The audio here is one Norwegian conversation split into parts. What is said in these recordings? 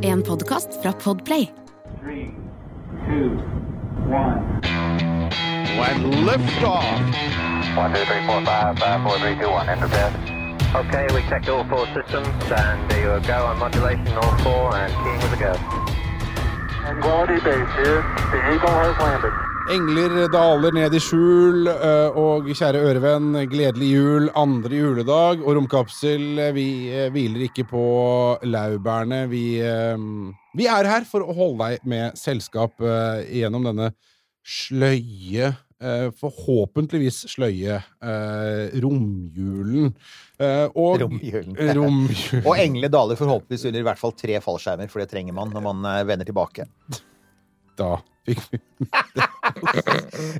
En podkast fra Podplay. Three, two, one. When liftoff. One, two, three, four, five, five, four, three, two, one. Enter bed. Okay, we checked all four systems, and there you go on modulation, all four, and keying with a go. Quality base here. The Eagle has landed. Engler daler ned i skjul, eh, og kjære ørevenn, gledelig jul, andre juledag, og Romkapsel, eh, vi eh, hviler ikke på laurbærene. Vi, vi er her for å holde deg med selskap gjennom denne sløye Forhåpentligvis sløye romjulen. Og Romjulen. romjulen. Og englene daler forhåpentligvis under i hvert fall tre fallskjermer, for det trenger man når man vender tilbake. Da fikk vi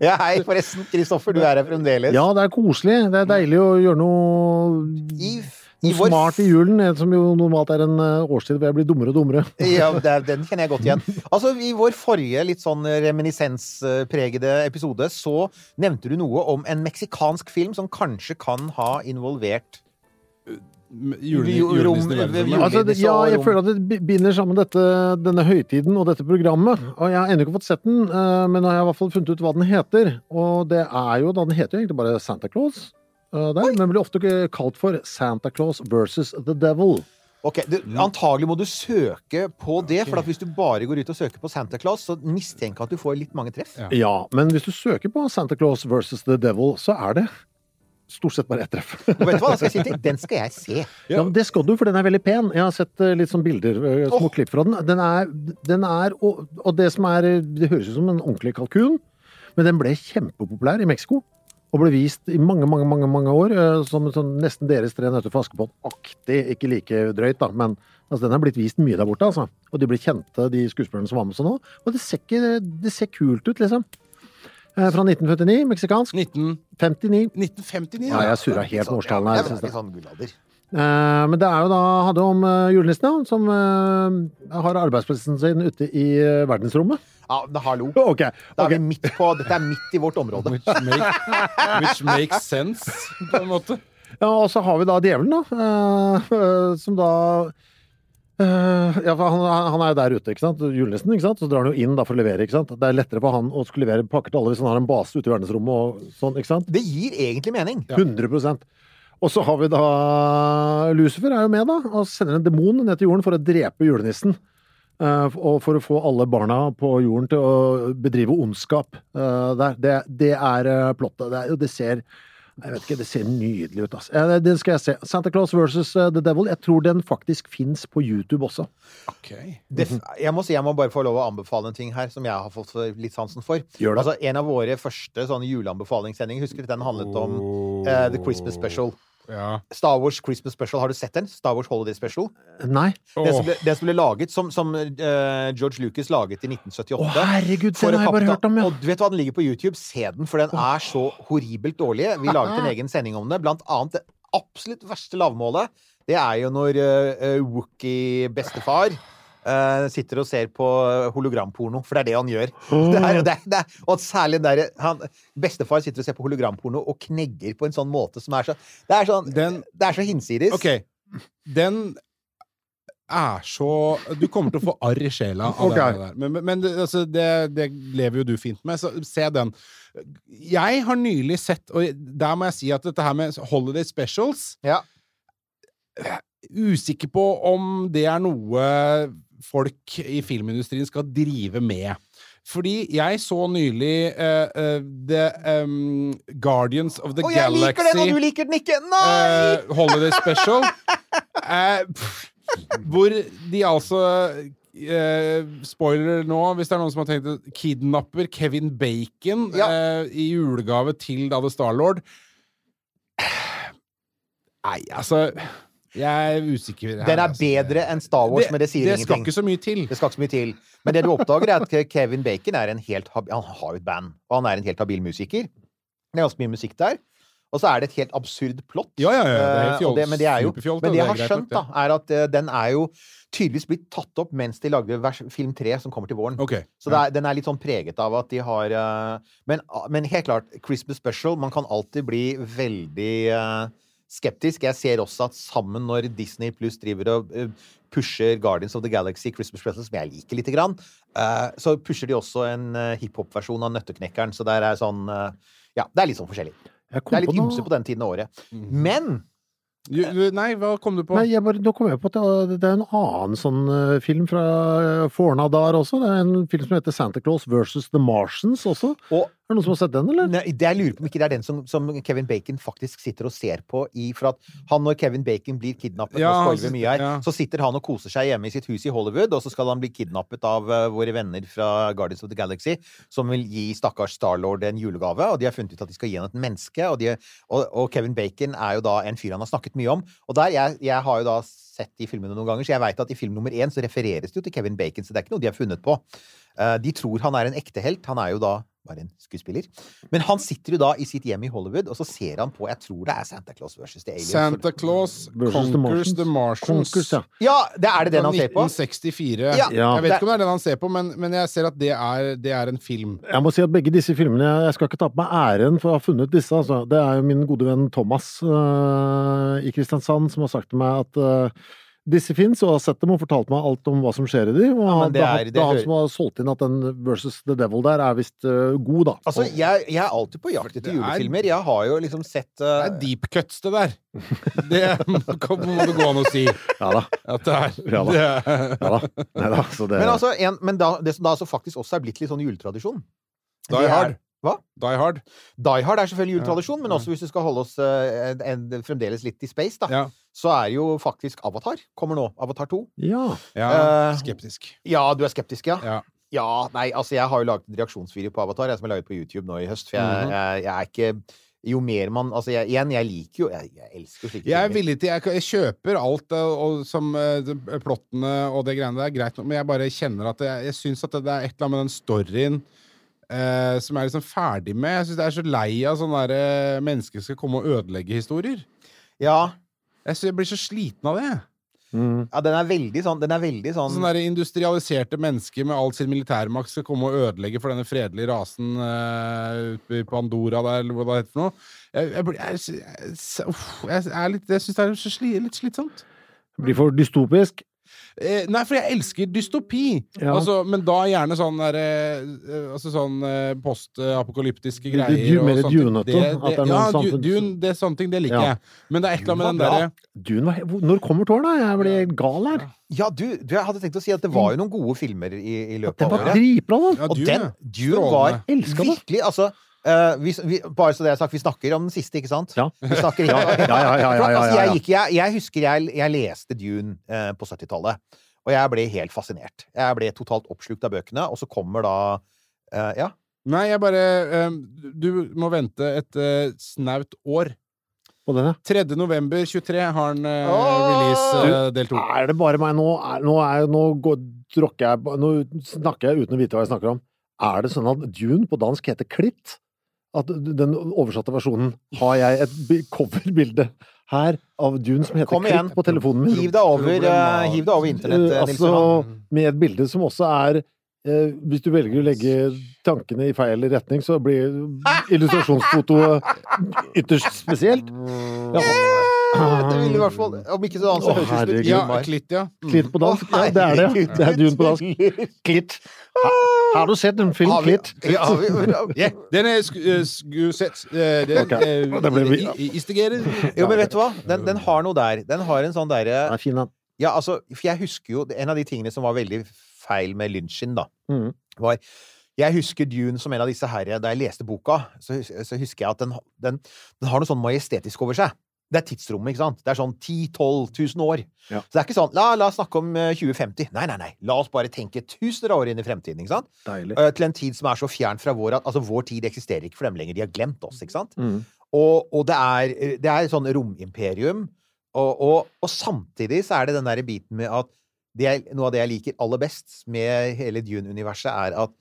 Ja, hei, forresten. Kristoffer, du er her fremdeles. Ja, det er koselig. Det er deilig å gjøre noe, I, noe smart i julen, eh, som jo normalt er en eh, årstid hvor jeg blir dummere og dummere. Ja, Den kjenner jeg godt igjen. Altså, I vår forrige litt sånn reminiscenspregede episode så nevnte du noe om en meksikansk film som kanskje kan ha involvert Jule, julenissen i verdensrommet. Altså, det, ja, jeg føler at det bi- binder sammen dette, denne høytiden og dette programmet. Og jeg har ennå ikke fått sett den, eh, men nå har jeg i hvert fall funnet ut hva den heter. Og det er jo, da den heter jo egentlig bare Santa Claus. eh, der, men blir ofte kalt for Santa Claus versus The Devil. Ok, du, Antagelig må du søke på det, for at hvis du bare går ut og søker på Santa Claus, så mistenker jeg at du får litt mange treff. Ja. Ja, men hvis du søker på Santa Claus versus The Devil, så er det stort sett bare ett treff. Og vet du hva, skal jeg si til? Den skal jeg se. Ja, men Det skal du, for den er veldig pen. Jeg har sett eh, litt sånn bilder, små oh. klipp fra den. Den er, den er og, og det som er Det høres ut som en ordentlig kalkun, men den ble kjempepopulær i Mexico. Og ble vist i mange, mange mange, mange år eh, som sånn nesten deres Tre nøtter for Askepott-aktig. Ikke like drøyt, da, men altså, den er blitt vist mye der borte. altså. Og de ble kjente, de skuespillerne som var med sånn nå. Og det ser, ikke, det ser kult ut, liksom. Eh, Fra 1949, meksikansk. 1959. 1959, Ja, jeg surra helt med årstallene her. Ja, jeg. sånn gullalder. Eh, men det er jo da hadde om uh, julenissen, ja, som eh, har arbeidsplassen sin ute i eh, verdensrommet. Ja, men hallo. Okay. Da er okay. vi midt på, dette er midt i vårt område. Which, make, which makes sense, på en måte. Ja, og så har vi da djevelen, da. eh, eh, som da eh, ja, for han, han er jo der ute, ikke sant? julenissen. ikke sant? Så drar han jo inn da for å levere. ikke sant? Det er lettere for han å skulle levere pakker til alle hvis han har en base ute i verdensrommet. og sånn, ikke sant? Det gir egentlig mening. 100% Og så har vi da Lucifer er jo med, da, og sender en demon ned til jorden for å drepe julenissen. Uh, og for å få alle barna på jorden til å bedrive ondskap uh, der. Det, det er uh, plottet. Det, det ser jeg vet ikke, Det ser nydelig ut. Altså. Den skal jeg se. Santa Claus versus eh, The Devil. Jeg tror den faktisk fins på YouTube også. Ok. Det, jeg må si jeg må bare få lov å anbefale en ting her som jeg har fått litt sansen for. Altså, En av våre første sånne juleanbefalingssendinger, husker du den handlet om uh, The Christmas Special? Ja. Star Wars Christmas Special, har du sett den? Star Wars Holiday Special? Nei. Den som ble, den som ble laget, som, som uh, George Lucas laget i 1978. Å, herregud, se den har jeg bare hørt om, ja. Og du vet hva, den ligger på YouTube. Se den, for den er så horribelt dårlig. Vi laget en egen sending om det. Blant annet det absolutt verste lavmålet. Det er jo når uh, Wookie-bestefar eh, sitter og ser på hologramporno, for det er det han gjør. Det er, det det er, og særlig der, han, Bestefar sitter og ser på hologramporno og knegger på en sånn måte som er så Det er, sånn, Den- det er så hinsides. Ok. Den er så Du kommer til å få arr i sjela av okay. det der. Men, men, altså, det, det lever jo du fint med, så se den. Jeg har nylig sett, og der må jeg si at dette her med holiday specials Ja. Usikker på om det er noe folk i filmindustrien skal drive med. Fordi jeg så nylig uh, uh, The um, Guardians of the Og jeg Galaxy liker den, og du liker den ikke! Nei! Uh, Holiday Special. Pff, hvor de altså eh, Spoiler nå, hvis det er noen som har tenkt kidnapper Kevin Bacon Ja. eh, i julegave til da The Starlord. Nei, altså Jeg er usikker. her, Den er altså. bedre enn Star Wars, det, men det sier det skal ingenting. ikke så mye til. Det skal ikke så mye til. Men det du oppdager, er at Kevin Bacon er en helt Han har jo et band, og han er en helt habil musiker. Det er ganske mye musikk der. Og så er det et helt absurd plott. Ja, ja, ja. Det er helt Eh, det, men det er jo Men det jeg har skjønt, da, er at eh, den er jo tydeligvis blitt tatt opp mens de lagde vers, film 3, som kommer til våren. Okay, Så det er, den er litt sånn preget av at de har eh, men, men helt klart, Christmas Special Man kan alltid bli veldig skeptisk. Jeg ser også at sammen når Disney pluss driver og eh, pusher Guardians of the Galaxy Christmas presents som jeg liker lite grann, eh, så pusher de også en uh, hiphop-versjon av Nøtteknekkeren. Så der er sånn eh, Ja, det er litt sånn forskjellig. Det er litt på ymse på den tiden av året. Men Du, du, nei, hva kom du på? Nei, jeg bare, nå kom jeg på at det, det er en annen sånn eh, film fra uh, forna dager også. Det er en film som heter Santa Claus versus The Martians også. Og Er det noen som har sett den, eller? Nei, det jeg lurer på om ikke det er den som, som Kevin Bacon faktisk sitter og ser på i For at han når Kevin Bacon blir kidnappet Ja, og spoiler mye her. ja. Så sitter han og koser seg hjemme i sitt hus i Hollywood, og så skal han bli kidnappet av uh, våre venner fra Guardians of the Galaxy, som vil gi stakkars Starlord en julegave. Og de har funnet ut at de skal gi han et menneske. Og, de, og, og Kevin Bacon er jo da en fyr han har snakket mye om. Og der, jeg, jeg har jo da sett de filmene noen ganger, så jeg veit at i film nummer én så refereres det jo til Kevin Bacon, så det er ikke noe de har funnet på. Uh, de tror han er en ekte helt. Han er jo da bare en skuespiller. Men han sitter jo da i sitt hjem i Hollywood, og så ser han på Jeg tror det er Santa Claus versus The Aliens. Santa Claus Versus The Conquers Martians. The Martians. Konkurs, ja. Ja, det er det den han ser på? 1964. Ja, Ja. Jeg vet ikke om det er den han ser på, men, men jeg ser at det er, det er en film. Jeg må si at begge disse filmene Jeg skal ikke ta på meg æren for å ha funnet disse. Altså. Det er jo min gode venn Thomas øh, i Kristiansand som har sagt til meg at øh, disse fins, og har sett dem og fortalt meg alt om hva som skjer i dem. Og ja, det det, er- det det er han som har solgt inn at den versus The Devil der er visst uh, god, da. Altså, jeg, jeg er alltid på jakt Det etter er- julefilmer. Jeg har jo liksom sett Det uh, er deep cuts, det der. Det må det gå an å si. Ja da. At det er, Ja da. Ja da. Nei da. Så det Men, altså, en, men da, det som da altså faktisk også er blitt litt sånn juletradisjon Die det er- Hard. Hva? Die Hard. Die Hard er selvfølgelig juletradisjon, men også hvis du skal holde oss eh, en, en, fremdeles litt i space, da, Ja. så er jo faktisk Avatar kommer nå. Avatar 2. Ja. ja skeptisk. skeptisk. Ja, du er skeptisk, ja? Ja. Ja, nei, altså jeg har jo laget en reaksjonsvideo på Avatar, jeg som er laget på YouTube nå i høst. For jeg, Mhm. jeg, jeg er ikke Jo mer man Altså, jeg, igjen, jeg liker jo Jeg, jeg elsker slike ting. Jeg er villig til Jeg, jeg kjøper alt eh, og, som eh, plottene og det greiene der, greit nok, men jeg bare kjenner at jeg, jeg syns at det, det er et eller annet med den storyen eh, som jeg er liksom ferdig med. Jeg syns jeg er så lei av sånne der, eh, mennesker skal komme og ødelegge historier. Ja, Jeg, jeg blir så sliten av det. Mm. ja, den er veldig sånn Den er veldig sånn Sånne der industrialiserte mennesker med all sin militærmakt skal komme og ødelegge for denne fredelige rasen uh, ute på Andorra der, eller hva det heter for noe. Jeg, jeg, jeg, jeg, jeg, jeg, jeg, er litt, jeg syns det er så sli, litt slitsomt. Blir for dystopisk. Eh, nei, for jeg elsker dystopi. Ja. Altså, men da gjerne sånn der, eh, altså sånn eh, postapokalyptiske greier. du- mer. Dune-ete, Det- at det er Ja, noen samfunns- Dune, det er sånne ting, det liker Ja. jeg. Men det er et eller annet med den Dune derre Dune var Når kommer tårna? Jeg blir gal her. Ja, du, du, jeg hadde tenkt å si at det var jo noen gode filmer i, i løpet Den av var året. dritbra, da. ja, Og den. Dune var Strålende. Virkelig Altså eh, vi, vi, bare så det er sagt, vi snakker om den siste, ikke sant? Ja. Vi snakker Ja, ja, ja, ja, ja, altså, ja, ja. jeg, gikk, jeg, jeg husker jeg, jeg leste Dune uh, på 70-tallet, og jeg ble helt fascinert. Jeg ble totalt oppslukt av bøkene, og så kommer da uh, Ja. Nei, jeg bare eh, Du må vente et snaut år. På denne. 3. november 23 har han release del 2. Er det bare meg nå? Er, nå, er, nå går, jeg Nå snakker jeg uten å vite hva jeg snakker om. Er det sånn at Dune på dansk heter Klitt? At den oversatte versjonen har jeg et bi- coverbilde her av Dune som heter Kom igjen. På telefonen min. Hiv deg over, deg over internett, eh, altså, med et bilde som også er uh, Hvis du velger å legge tankene i feil retning, så blir illustrasjonsfotoet ytterst spesielt. Ja. Det vil i hvert fall Om ikke så annet, så høres det ut som. Ja, Klitt, ja. Klitt på dansk? Ja, det er det. ja. Det er dun på dansk. Klitt. Ha- Har du sett en film, Har vi- Klitt? Ja, har vi- Ja, den er eh, skuesett eh, den, Ok. eh, ble vi- i- i- Istigerer. Jo, men vet du hva? Den, den har noe der. Den har en sånn derre Den er fin, den. Ja, altså, for jeg husker jo En av de tingene som var veldig feil med Lynchin, da, Mhm. var Jeg husker Dune som en av disse her Da jeg leste boka, så, hus- så husker jeg at den, den, den har noe sånn majestetisk over seg. Det er tidsrommet, ikke sant? Det er sånn 10-12 000 år. Ja. Så det er ikke sånn la, la oss snakke om eh, 2050. Nei, nei, nei. La oss bare tenke tusener av år inn i fremtiden. ikke sant? Deilig. Eh, til en tid som er så fjern fra vår at altså, vår tid eksisterer ikke for dem lenger. De har glemt oss, ikke sant? Mm. Og, og det er, det er et sånn romimperium. og, og, og samtidig så er det den der biten med at det er, noe av det jeg liker aller best med hele Dune-universet, er at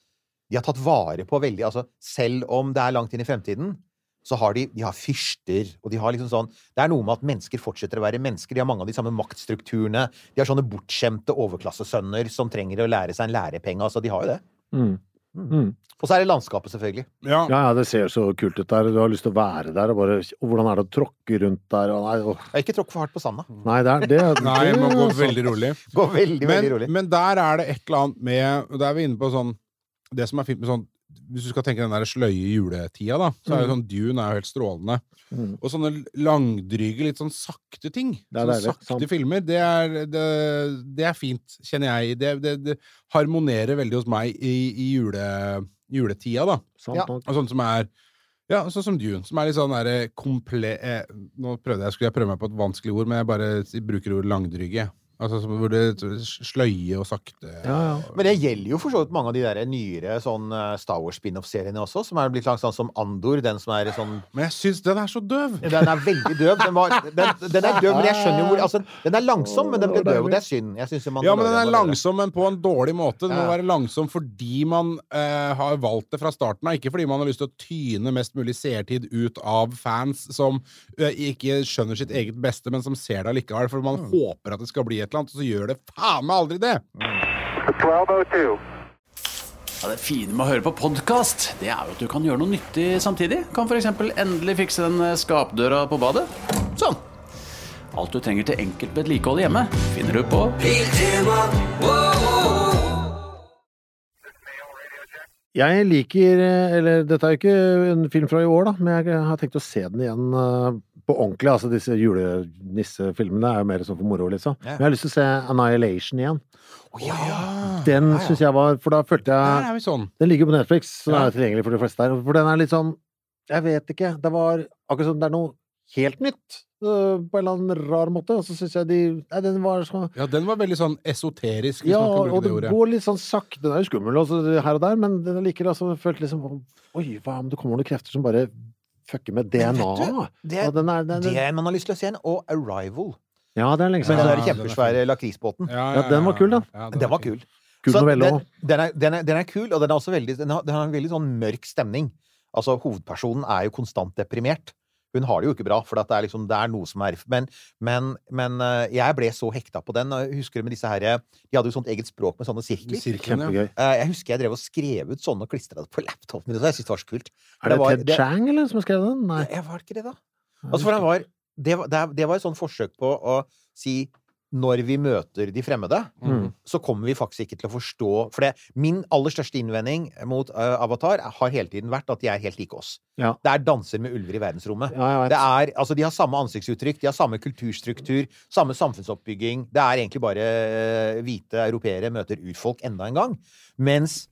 de har tatt vare på veldig Altså, selv om det er langt inn i fremtiden, så har de, de har fyrster, og de har liksom sånn Det er noe med at mennesker fortsetter å være mennesker. De har mange av de samme maktstrukturene. De har sånne bortskjemte overklassesønner som trenger å lære seg en lærepenge. Altså, de har jo det. Mm. Mm. Og så er det landskapet, selvfølgelig. Ja. Ja, ja, det ser så kult ut der. Du har lyst til å være der og bare og Hvordan er det å tråkke rundt der? Og nei, og... Jeg ikke tråkk for hardt på sanda. nei, det er det. Nei, går altså. veldig rolig. Gå veldig, Men, veldig rolig. men der er det et eller annet med og Da er vi inne på sånn Det som er fint med sånn Hvis du skal tenke den der sløye juletida, da, så er jo sånn Dune er jo helt strålende. Mm. Og sånne langdryge, litt sånn sakte ting. Sånne sakte sant. filmer. Det er, det, det er fint, kjenner jeg. Det, det, harmonerer veldig hos meg i, i jule, juletida, da. Sant Ja. Og sånn som er ja, sånn som Dune, som er litt sånn derre komple... Eh, nå prøvde jeg, skulle jeg prøve meg på et vanskelig ord, men jeg bare bruker ordet langdryge. Altså som- hvor det sløye og sakte Ja, ja. Men det gjelder jo for så vidt mange av de der nyere sånn eh, Star Wars-spin-off-seriene også, som er blitt langt sånn som Andor, den som er sånn Men jeg syns den er så døv! Den er veldig døv. Den, var, den, den er døv, men jeg skjønner jo hvor altså, Den er langsom, men den blir døv, og det er synd. Jeg synes jo Ja, men den er langsom, men på en dårlig måte. Den må være langsom fordi man eh, har valgt det fra starten av, ikke fordi man har lyst til å tyne mest mulig seertid ut av fans som eh, ikke skjønner sitt eget beste, men som ser det allikevel, for man håper at det skal bli et eller annet, og så gjør det faen meg aldri det! 1202. Ja, det fine med å høre på podkast, det er jo at du kan gjøre noe nyttig samtidig. Kan f.eks. endelig fikse den eh, skapdøra på badet. Sånn. Alt du trenger til enkelt vedlikehold hjemme, finner du på Jeg liker eh, Eller dette er jo ikke en film fra i år, da, men jeg har tenkt å se den igjen eh, på ordentlig. Altså disse julenissefilmene er jo mer sånn for moro, liksom. Ja. Men jeg har lyst til å se Annihilation igjen. Oh, ja. Den Ja, ja. syns jeg var For da følte jeg er sånn. Den ligger på Netflix, så den Ja. er tilgjengelig for de fleste der. For den er litt sånn Jeg vet ikke. Det var akkurat som det er noe helt nytt. øh, På en eller annen rar måte. Og så syns jeg de Nei, den var så Ja, den var veldig sånn esoterisk, hvis Ja, man kan og bruke det det går litt sånn sakte. Den er jo skummel også, her og der, men den liker altså jeg følte liksom Oi, hva om det kommer noen krefter som bare fucker med DNA-et. Det, den er, den, det man har lyst til å se igjen. Og Arrival. ja, det er lenge Med den der den er kjempesvære lakrisbåten. Ja, den var kul, den. Ja, Den var kul. Kul novelle òg. den, den, den er kul, og den er også veldig Den har, den har en veldig sånn mørk stemning. Altså, hovedpersonen er jo konstant deprimert. Hun har det jo ikke bra, for det, er liksom, det er noe som er Men, men, men eh, jeg ble så hekta på den. Jeg husker med disse her De hadde jo sånt eget språk med sånne sirkler. Sirkelen, ja. Eh, Jeg husker jeg drev og skrev ut sånne og klistra det på laptopen min. Jeg syntes det var så kult. Er det, det Ted Chang, eller, som har skrevet den? Nei. Jeg var ikke det, da. Altså, for den var, det, var, det var et sånt forsøk på å si når vi møter de fremmede, Mm. så kommer vi faktisk ikke til å forstå For det, min aller største innvending mot uh, Avatar har hele tiden vært at de er helt like oss. Ja. Det er danser med ulver i verdensrommet. Ja. Det er, altså, de har samme ansiktsuttrykk, de har samme kulturstruktur, samme samfunnsoppbygging. Det er egentlig bare uh, hvite europeere møter urfolk enda en gang. Mens,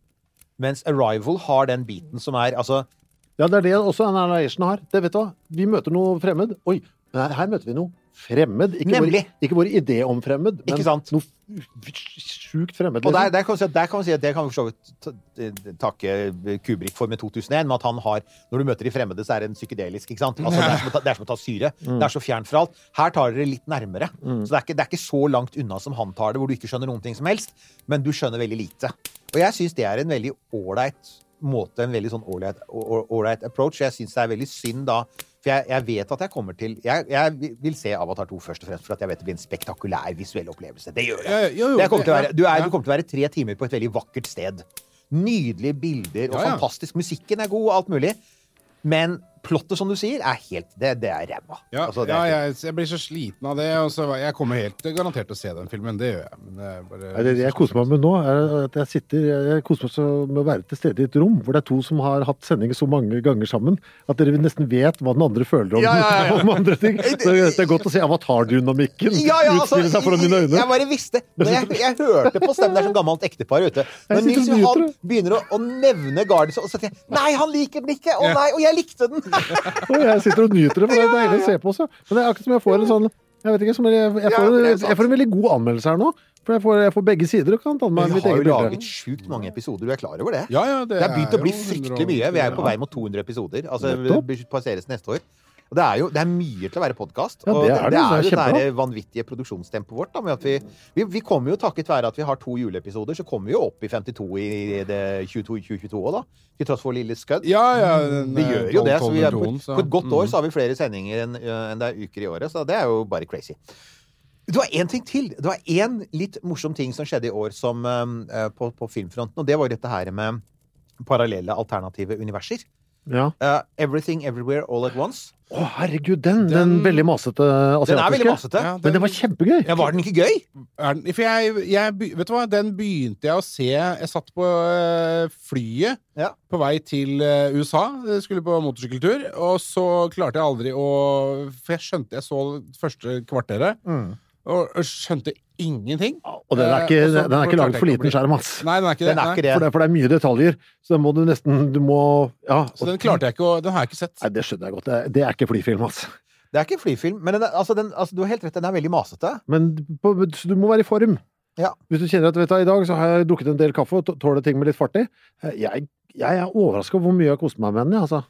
mens Arrival har den biten som er altså Ja, det er det også Annihilation har. Det vet du hva. Vi møter noe fremmed. Oi, her, her møter vi noe fremmed. Ikke vår, ikke vår idé om fremmed, men noe sjukt fremmed. Og der, Liksom. der, kan vi si at, der kan vi si at det kan vi for så vidt eh, takke Kubrik for med 2001, med at han har Når du møter de fremmede, så er det en psykedelisk, ikke sant? Altså, det, er ta, det er som å ta syre. Det er så fjernt fra alt. Her tar dere litt nærmere. Så det er, ikke, det er ikke så langt unna som han tar det, hvor du ikke skjønner noen ting som helst, men du skjønner veldig lite. Og jeg syns det er en veldig ålreit måte, en veldig sånn ålreit approach. Jeg syns det er veldig synd da For jeg, jeg vet at jeg kommer til jeg, jeg vil se Avatar 2 først og fremst for at jeg vet det blir en spektakulær visuell opplevelse. Det gjør jeg. Jo, jo, Det kommer til å være, du, er, du kommer til å være tre timer på et veldig vakkert sted. Nydelige bilder og fantastisk. Musikken er god og alt mulig. Men plottet, som du sier, er helt Det, det er ræva. Ja, Altså, det ja er jeg, jeg blir så sliten av det. Og så, jeg kommer helt garantert til å se den filmen. Det gjør jeg. Men det er bare, Nei, det jeg koser meg med nå, er at jeg sitter Jeg koser meg så med å være til stede i et rom hvor det er to som har hatt sending så mange ganger sammen at dere nesten vet hva den andre føler om, Ja, ja, ja. om andre ting. Så det er godt å se avatardynamikken Ja, ja, altså, utspille seg foran mine øyne. Jeg bare visste Når jeg, jeg hørte på stemmen Det er sånn gammelt ektepar ute. Når Nils Johan begynner å, å nevne Guardians, og så tenker jeg Nei, han liker den ikke! Å nei! Og jeg likte den! Og jeg sitter og nyter det, for det er deilig å se på også. Men det er akkurat som jeg får en sånn Jeg vet ikke, som jeg, jeg, får, jeg får en veldig god anmeldelse her nå. For jeg får, jeg får begge sider og kan ta med Men meg vi mitt har eget jo laget sjukt mange episoder, du er klar over det? Ja, ja, det Det er begynt å bli fryktelig mye. Vi er jo på vei mot 200 episoder. Altså, det passeres neste år. Og det er jo det er mye til å være podkast. Ja, og det det det. Det er jo det der vanvittige produksjonstempoet vårt. Da, med at vi, vi, vi kommer jo takket være at vi har to juleepisoder, så kommer vi jo opp i 52 i det 22-2022 òg, da. Til tross for lille skudd. Ja, ja, Vi eh, gjør jo det. Så vi er, på, på et godt år Mm. så har vi flere sendinger enn en det er uker i året, så det er jo bare crazy. Det var én ting til. Det var én litt morsom ting som skjedde i år som, eh, på, på filmfronten, og det var dette her med parallelle, alternative universer. Ja. Uh, Everything Everywhere All At Once. Å, herregud, den, den, Den- veldig masete asiatiske. Den er veldig masete. Ja, Men den var kjempegøy! Ja, var den ikke gøy? Er den, for jeg, jeg, vet du hva, den begynte jeg å se Jeg satt på øh, flyet Ja. på vei til øh, USA. Jeg skulle på motorsykkeltur. Og så klarte jeg aldri å For jeg skjønte Jeg så første kvarteret, Mm. og, og skjønte ingenting. Og den er ikke, Eh, den er ikke laget for liten skjerm, ass. Nei, den er ikke Den det. er ikke det. For det, for det er mye detaljer. Så den må du nesten Du må Ja. Så den klarte jeg ikke å Den har jeg ikke sett. Nei, det skjønner jeg godt. Det er, det er ikke flyfilm, ass. Det er ikke flyfilm, men den altså, den, altså, du har helt rett, den er veldig masete. Men på, så du må være i form. Ja. Hvis du kjenner at vet du, i dag så har jeg drukket en del kaffe og tå- tåler ting med litt fart i. Jeg, jeg er overraska over hvor mye jeg har kost meg med den. Altså.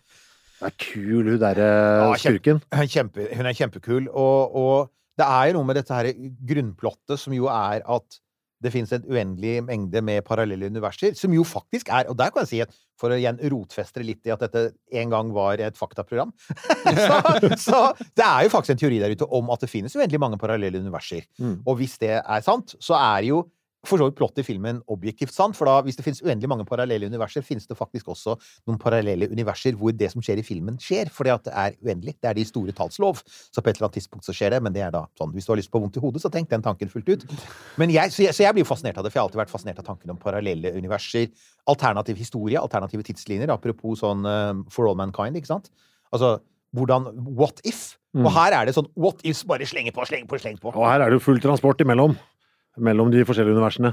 Det er kul, hun derre Ja, skurken. Hun kjempe, hun er kjempekul, og, og det er jo noe med dette her grunnplottet som jo er at det finnes en uendelig mengde med parallelle universer, som jo faktisk er Og der kan jeg si at for å igjen rotfeste litt i at dette en gang var et faktaprogram så, så det er jo faktisk en teori der ute om at det finnes uendelig mange parallelle universer. Mm. Og hvis det er sant, så er jo for så vidt plottet i filmen objektivt sant, for da, hvis det finnes uendelig mange parallelle universer, finnes det faktisk også noen parallelle universer hvor det som skjer i filmen, skjer, fordi at det er uendelig. Det er de store talls lov. Så på et eller annet tidspunkt så skjer det, men det er da sånn. Hvis du har lyst på vondt i hodet, så tenk den tanken fullt ut. Men jeg, så, jeg, så jeg blir jo fascinert av det, for jeg har alltid vært fascinert av tanken om parallelle universer. Alternativ historie, alternative tidslinjer. Apropos sånn uh, For All Mankind, ikke sant? Altså, hvordan What if? Mm. Og her er det sånn What ifs bare slenger på, slenger på, slenger på. Og her er det jo full transport imellom. Mellom de forskjellige universene.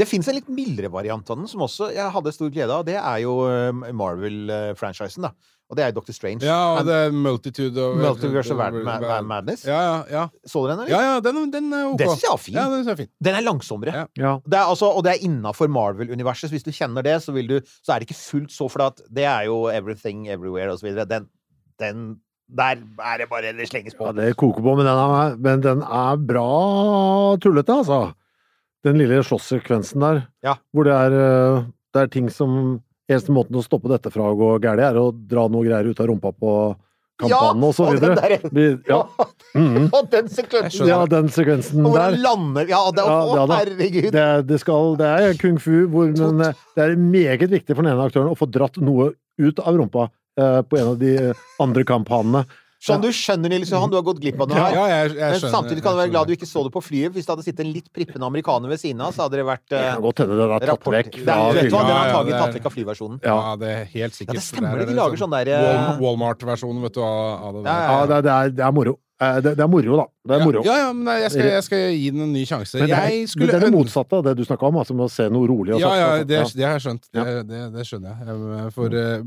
Det fins en litt mildere variant av den, som også jeg hadde stor glede av. Det er jo eh, Marvel-franchisen, da. Og det er Doctor Strange. Ja, og And- det er Multitude of Multiverse of Mad- Mad- Mad- Madness. Ja, ja, ja. Så du den, eller? ja, ja den, den er ok. Den syns jeg er fin. Ja, den er fin. Den er langsommere. Ja. Ja. Det er altså, og det er innafor Marvel-universet, så hvis du kjenner det, så, vil du, så er det ikke fullt så For det er jo Everything Everywhere og så videre. Den, den Der er det bare Det slenges på. ja, det koker på, men den er, men den er bra tullete, altså. Den lille slåsssekvensen der, Ja. hvor det er, eh, det er ting som Eneste måten å stoppe dette fra å gå galt, er å dra noe greier ut av rumpa på kampanen og så og den videre. der- ja. Ja. -hmm. Og den sekvensen ja, den sekvensen Og der. lander Ja, det, Ja, å, ja herregud! Det, det, skal, det er kung fu, hvor, men eh, det er meget viktig for den ene aktøren å få dratt noe ut av rumpa eh, på en av de eh, andre kamphanene. Sånn du skjønner, Nils Johan, du har gått glipp av noe her. ja, jeg, jeg Men skjønner. samtidig kan du være glad du ikke så det på flyet. Hvis det hadde sittet en litt prippende amerikaner ved siden av, så hadde det vært uh, ja, kan godt hende den er tatt vekk er, vet du hva, den er Ja, ja, antagelig det er- tatt vekk av flyversjonen. Ja, Ja. det er helt sikkert. Ja, det stemmer det. er De lager sånn der uh, Walmart-versjonen, vet du, av av det der. Ja, Ja, det, det, er, det er moro. Eh, Det, det er moro, da. Det er moro. Ja, ja, men jeg skal, jeg skal gi den en ny sjanse. Men det er, men det er det motsatte av det du snakka om, altså med å se noe rolig Ja, ja, altså. det, Ja. det har jeg skjønt. Det, Ja. skjønner jeg. Jeg får uh,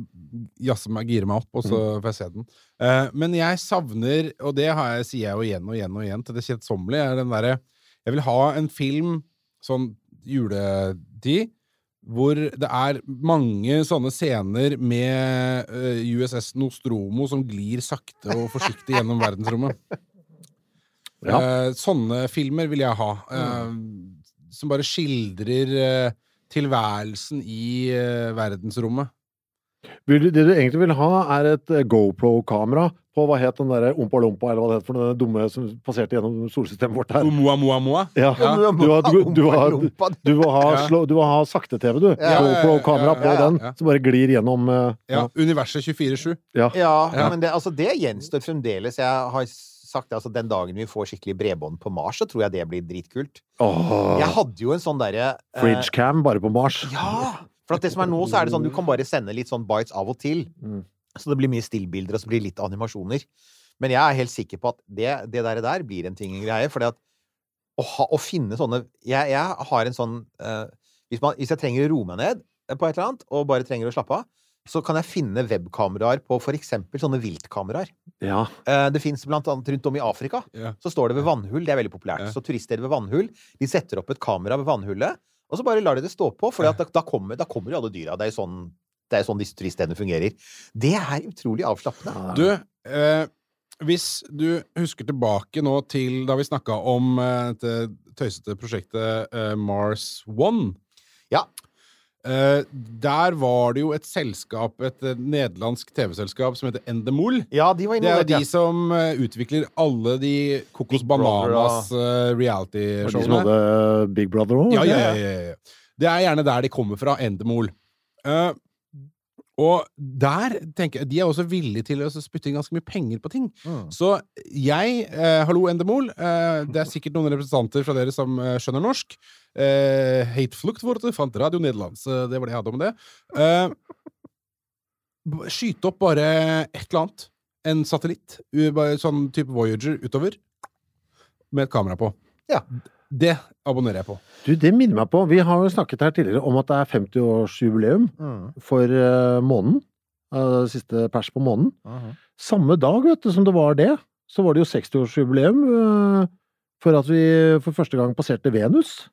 jazze meg, gire meg opp, og Mm. så får jeg se den. Eh, men jeg savner, og det har jeg, sier jeg jo igjen og igjen og igjen til det kjedsommelige, er den derre Jeg vil ha en film sånn juletid hvor det er mange sånne scener med uh, USS Nostromo som glir sakte og forsiktig gjennom verdensrommet. Ja. Uh, sånne filmer vil jeg ha. eh, Som bare skildrer eh, tilværelsen i eh, verdensrommet. Det du egentlig vil ha, er et eh, GoPro-kamera på hva het den derre Ompa Lompa, eller hva det het for den dumme som passerte gjennom solsystemet vårt her. Moa, moa, moa. Ja. Ja. Du, du, du, har, Rumpa. du, vil ha, sakte-TV, du. Ja, GoPro-kamera ja, på ja, ja, den, som bare glir gjennom eh, Ja, Universet 24-7. ja. Ja, Ja. men det, altså, det gjenstår fremdeles. Jeg har sagt det, altså, den dagen vi får skikkelig bredbånd på Mars, så tror jeg det blir dritkult. Åh, Jeg hadde jo en sånn derre eh, Fridgecam bare på Mars. Ja! For at det som er nå, så er det sånn du kan bare sende litt sånn bites av og til. Mm. Så det blir mye stillbilder, og så blir det litt animasjoner. Men jeg er helt sikker på at det, det der, der blir en ting en greie. For å, ha, å finne sånne Jeg, jeg har en sånn uh, hvis, man, hvis jeg trenger å roe meg ned på et eller annet, og bare trenger å slappe av, så kan jeg finne webkameraer på for eksempel sånne viltkameraer. Ja. Eh, Det fins blant annet rundt om i Afrika. Ja. Så står det ved vannhull. Det er veldig populært. Ja. Så turister ved vannhull de setter opp et kamera ved vannhullet, og så bare lar de det stå på, for da, da, kommer, da kommer jo alle dyra. Det er jo sånn, det er sånn disse turiststedene fungerer. Det er utrolig avslappende. Du, eh, Hvis du husker tilbake nå til da vi snakka om eh, dette tøysete prosjektet eh, Mars One Ja. Eh, der var det jo et selskap, et eh, nederlandsk TV-selskap som heter Endemol. Ja, de var Det er jo de ja. som eh, utvikler alle de Kokos Bananas var de som hadde Big Brother òg? Ja, ja, ja, ja, ja. Det er gjerne der de kommer fra, Endemol. Og der tenker jeg De er også villige til å spytte inn ganske mye penger på ting. Mm. Så jeg eh, Hallo, Endemol. Eh, det er sikkert noen representanter fra dere som eh, skjønner norsk. Eh, Hateflukt du fant Radio Nederland, så det var det jeg hadde om det. Eh, skyte opp bare et eller annet. En satellitt. Sånn type Voyager utover. Med et kamera på. Ja. Det abonnerer jeg på. Du, det minner meg på Vi har jo snakket her tidligere om at det er 50-årsjubileum Mm. for uh, månen. Uh, siste pers på månen. Mhm. Samme dag vet du, som det var det, så var det jo 60-årsjubileum uh, for at vi for første gang passerte Venus.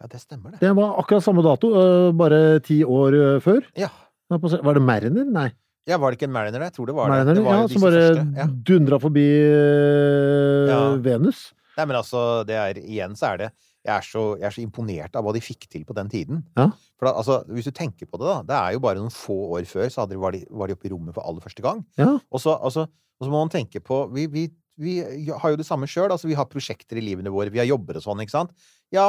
Ja, det stemmer, det. Det var akkurat samme dato, uh, bare ti år uh, før. Ja. Var det Mariner? Nei. ja, var det ikke en Mariner? Jeg tror det var Mariner, det. det var ja, jo som bare. Ja. dundra forbi uh, Ja. Venus. Nei, men altså, det er, igjen så er det jeg er, så, jeg er så imponert av hva de fikk til på den tiden. Ja. For da, altså, hvis du tenker på det, da. Det er jo bare noen få år før så de, var, de, var de oppe i rommet for aller første gang. Ja. Og så, altså, og så må man tenke på Vi, vi, vi har jo det samme sjøl. Altså, vi har prosjekter i livene våre. Vi har jobber og sånn, ikke sant. Ja,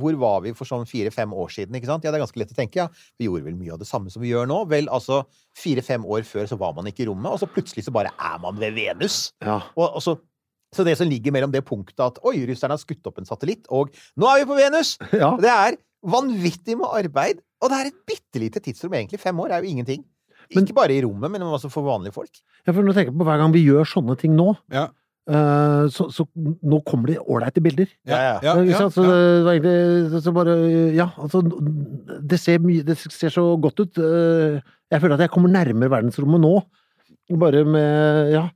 hvor var vi for sånn fire-fem år siden, ikke sant? Ja, det er ganske lett å tenke. Ja, vi gjorde vel mye av det samme som vi gjør nå. Vel, altså, fire-fem år før så var man ikke i rommet, og så plutselig så bare er man ved Venus. Ja. Og, og så, så det som ligger mellom det punktet at oi, russerne har skutt opp en satellitt, og nå er vi på Venus! ja. Det er vanvittig med arbeid, og det er et bitte lite tidsrom. Egentlig fem år er jo ingenting. Men- Ikke bare i rommet, men også for vanlige folk. Ja, for nå tenker jeg på hver gang vi gjør sånne ting nå, Ja. eh, så, så nå kommer det ålreite bilder. Ja, ja. ja? Så det egentlig så bare Ja, altså Det ser mye Det ser så godt ut. Eh, Jeg føler at jeg kommer nærmere verdensrommet nå. Bare med Ja.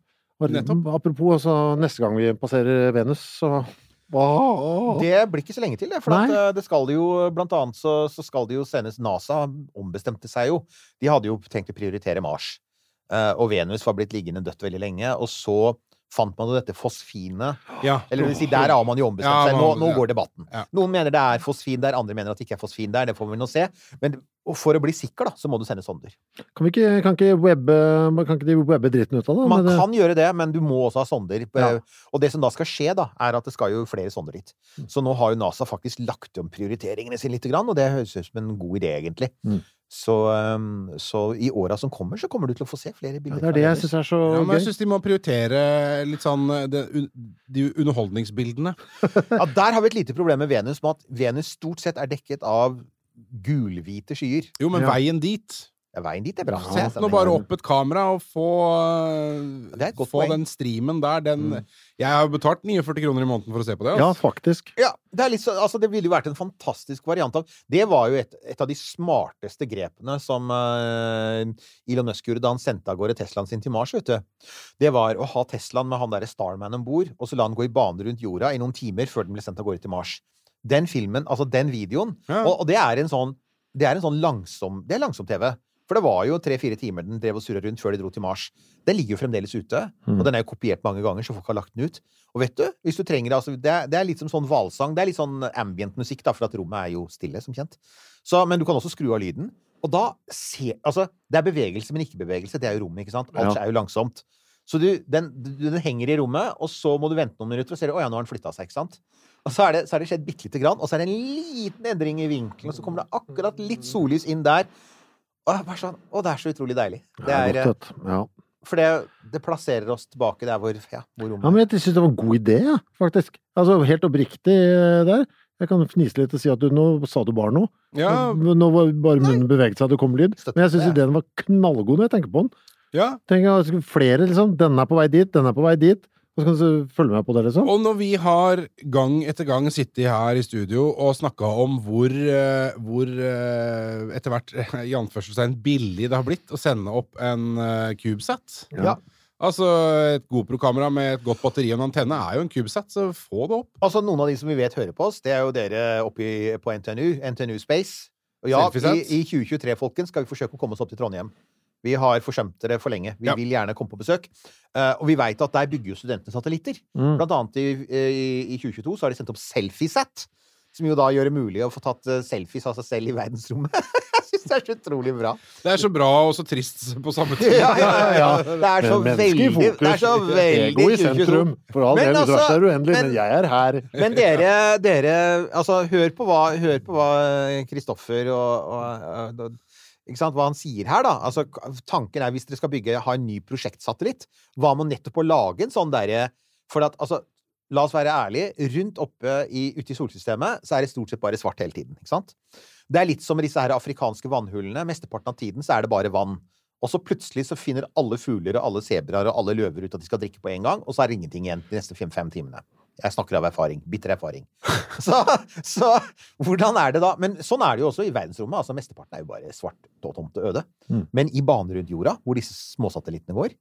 Bare, Nettopp. apropos, altså neste gang vi passerer Venus, så Åh. Det blir ikke så lenge til, det. For eh, det skal det jo Blant annet så, så skal det jo sendes NASA ombestemte seg jo. De hadde jo tenkt å prioritere Mars. Eh, og Venus var blitt liggende dødt veldig lenge. Og så fant man jo dette fosfinet. Ja. Eller det vil si, der har man jo ombestemt Ja, seg. Nå, nå ja. går debatten. Ja. Noen mener det er fosfin der, andre mener at det ikke er fosfin der. Det får vi nå se. Men og for å bli sikker, da, så må du sende sonder. Kan, vi ikke, kan, ikke webbe, kan ikke de webbe dritten ut av det? Man Men kan gjøre det, men du må også ha sonder. Ja. Og det som da skal skje, da, er at det skal jo flere sonder dit. Mm. Så nå har jo NASA faktisk lagt om prioriteringene sine litt, og det høres ut som en god idé, egentlig. Mm. Så, um, så i åra som kommer, så kommer du til å få se flere bilder. Ja, det er det jeg syns er så Ja, men jeg gøy. syns de må prioritere litt sånn de, de underholdningsbildene. Ja, der har vi et lite problem med Venus, med at Venus stort sett er dekket av gulhvite skyer. Jo, men Ja. veien dit veien dit er bra. Sett nå bare opp et kamera og få, få poeng. den streamen der. Den Jeg har betalt 49 kroner i måneden for å se på det. Ja, Altså. faktisk. Ja, det, er litt så, altså det ville jo vært en fantastisk variant av Det var jo et, et av de smarteste grepene som uh, Elon Musk gjorde da han sendte av gårde Teslaen sin til Mars, vet du. Det var å ha Teslaen med han derre Starman om bord, og så la han gå i bane rundt jorda i noen timer før den ble sendt av gårde til Mars. Den filmen, altså den videoen, Ja. og, og det er en sånn Det er en sånn langsom Det er langsom-TV. For det var jo tre-fire timer den drev og surra rundt før de dro til Mars. Den ligger jo fremdeles ute, Mm. og den er jo kopiert mange ganger, så folk har lagt den ut. Og vet du, hvis du trenger altså, det, er, det er litt som sånn hvalsang. Det er litt sånn ambient musikk, da, for at rommet er jo stille, som kjent. Så, men du kan også skru av lyden. Og da se Altså, det er bevegelse, men ikke bevegelse. Det er jo rommet, ikke sant? Alt Ja. er jo langsomt. Så du, den, du, den henger i rommet, og så må du vente noen minutter, og du å ja, nå har den flytta seg, ikke sant? Og så er det, så er det skjedd bitte lite grann, og så er det en liten endring i vinkelen, og så kommer det akkurat litt sollys inn der. Og jeg er bare sånn, å, det er så utrolig deilig. Det Ja, er, eh, godt, ja. for det, det plasserer oss tilbake der hvor, ja, hvor rommet ja, men jeg syns det var en god idé, ja, faktisk. Altså helt oppriktig eh, der. Jeg kan fnise litt og si at du, nå sa du bare noe. Ja, Nå var bare munnen beveget seg, det kom lyd. Men jeg syns det. ideen var knallgod når jeg tenker på den. ja. Tenk at det skulle flere, liksom. Denne er på vei dit, denne er på vei dit. Og så kan du følge med på det, liksom. Og når vi har gang etter gang sittet her i studio og snakka om hvor, eh, hvor eh, etter hvert eh, i anførselstegn billig det har blitt å sende opp en CubeSat Ja. Altså, et GoPro-kamera med et godt batteri og en antenne er jo en CubeSat, så få det opp. Altså, noen av de som vi vet hører på oss, det er jo dere oppe på NTNU, NTNU Space. Og ja, i, i 2023, folkens, skal vi forsøke å komme oss opp til Trondheim. Vi har forsømt dere for lenge. Vi Ja. vil gjerne komme på besøk. Uh, og vi veit at der bygger jo studentene satellitter. Mm. Blant annet i, i, i 2022 så har de sendt opp Selfiesat. Som jo da gjør det mulig å få tatt eh, selfies av seg selv i verdensrommet. Jeg syns det er så utrolig bra. Det er så bra og så trist på samme tid. Ja, ja, ja, ja. Det er så Men fokus. Det er så veldig ego i sentrum. For all del, altså, universet er uendelig, men- men jeg er her. Men dere, dere Altså, hør på hva, hør på hva Kristoffer og, og, og Hva han sier her, da. Altså, tanken er hvis dere skal bygge, ha en ny prosjektsatellitt, hva med nettopp å lage en sånn derre For at, altså La oss være ærlige. Rundt oppe i, ute i solsystemet så er det stort sett bare svart hele tiden. ikke sant? Det er litt som med disse her afrikanske vannhullene. Mesteparten av tiden så er det bare vann. Og så plutselig så finner alle fugler og alle sebraer og alle løver ut at de skal drikke på en gang, og så er det ingenting igjen de neste fem-fem timene. Jeg snakker av erfaring. Bitter erfaring. Så, så hvordan er det da? Men sånn er det jo også i verdensrommet. altså Mesteparten er jo bare svart og tomt og øde. Mm. Men i banen rundt jorda, hvor disse småsatellittene går,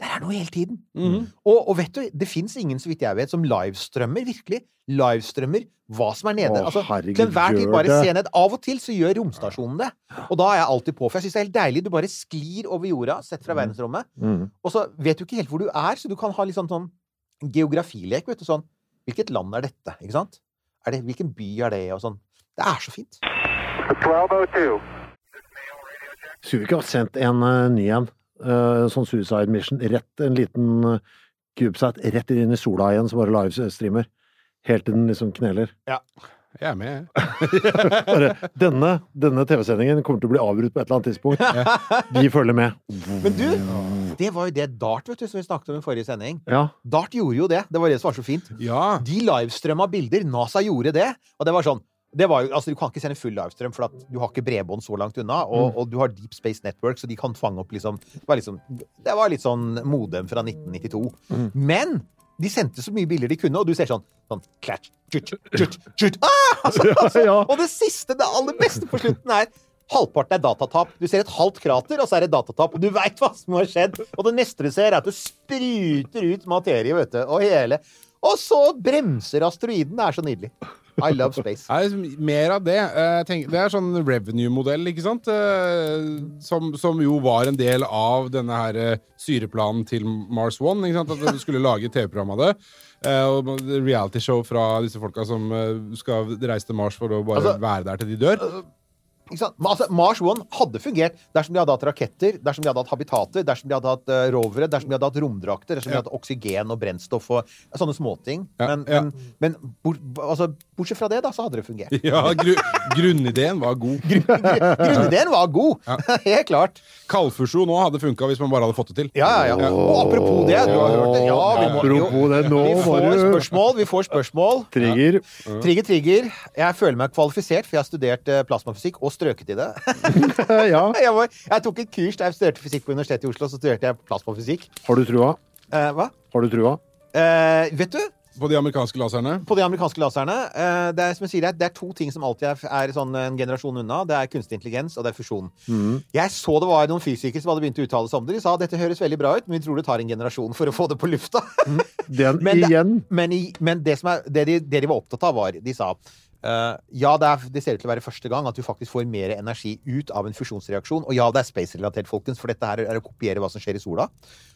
der er noe hele tiden. Mm. Og, og vet du, det fins ingen, så vidt jeg vet, som livestrømmer, virkelig. Livestrømmer hva som er nede. Å, altså, herregud, til enhver tid bare se ned. Av og til så gjør romstasjonen det. Og da er jeg alltid på. For jeg syns det er helt deilig. Du bare sklir over jorda, sett fra verdensrommet. Mm. Og så vet du ikke helt hvor du er, så du kan ha litt sånn, sånn geografilek. vet du, sånn Hvilket land er dette? ikke sant? Er det, hvilken by er det? Og sånn. Det er så fint. 1202. Skulle vi ikke ha sendt en uh, ny en? uh, sånn suicide mission. Rett en liten uh, CubeSat rett inn i sola igjen, som bare livestreamer. Helt til den liksom kneler. Jeg er med, jeg. Denne denne TV-sendingen kommer til å bli avbrutt på et eller annet tidspunkt. Vi følger med. Men du, det var jo det Dart vet du, som vi snakket om i forrige sending. Ja. Dart gjorde jo det. Det var det som var så fint. Ja. De livestrømma bilder. NASA gjorde det. Og det var sånn det var jo, altså Du kan ikke sende full livestrøm, for at du har ikke bredbånd så langt unna. Og, og du har Deep Space Network, så de kan fange opp liksom Det var, liksom, det var litt sånn modem fra 1992. Men de sendte så mye bilder de kunne, og du ser sånn sånn klatsch, tjut, tjut, tjut. Ah! Altså, altså, Og det siste, det aller beste på slutten er Halvparten er datatap. Du ser et halvt krater, og så er det datatap. Og du veit hva som har skjedd. Og det neste du ser, er at du spruter ut materie, vet du. Og hele Og så bremser asteroiden. Det er så nydelig. I love space. Nei, mer av det. Eh, tenker, det er sånn revenue-modell, ikke sant? Eh, Som, som jo var en del av denne her eh, syreplanen til Mars One. Ikke sant? At du skulle lage TV-program av det. Og reality-show fra disse folka som skal reise til Mars for å bare Altså- være der til de dør. Ikke sant? Altså, Mars One hadde fungert dersom de hadde hatt raketter, dersom de hadde hatt habitater, dersom de hadde hatt uh, rovere, dersom de hadde hatt romdrakter, dersom de hadde hatt oksygen og brennstoff og sånne småting. Ja, Men, ja. men, men bort, altså, bortsett fra det, da, så hadde det fungert. Ja, gru, grunnideen var god. Grunnideen var god! Helt klart. Kaldfusjon nå hadde funka hvis man bare hadde fått det til. Ja, ja, ja. Og apropos det, du har hørt det. Ja, vi må, jo, det, nå vi får spørsmål. Vi får spørsmål. Trigger. Trigger, trigger. Jeg føler meg kvalifisert, for jeg har studert eh, plasmafysikk og strøket i det. Ja. Jeg, var, jeg tok et kurs der jeg studerte fysikk på Universitetet i Oslo, så studerte jeg plasmafysikk. Har du trua? Eh, hva? Har du trua? Eh, vet du, På de amerikanske laserne. på de amerikanske laserne eh, det, er, som jeg sier, det er- to ting som alltid er, er sånn en generasjon unna. Det er kunstig intelligens, og det er fusjon. Jeg så det var noen fysikere som hadde begynt å uttale seg om det. De sa dette høres veldig bra ut, men vi tror det tar en generasjon for å få det på lufta. Den Men det- igjen. Men, i, men det, som er, det, de, det de var opptatt av, var De sa ja, det, er, det ser ut til å være første gang at du faktisk får mer energi ut av en fusjonsreaksjon. Og ja, det er space-relatert, folkens, for dette her er å kopiere hva som skjer i sola.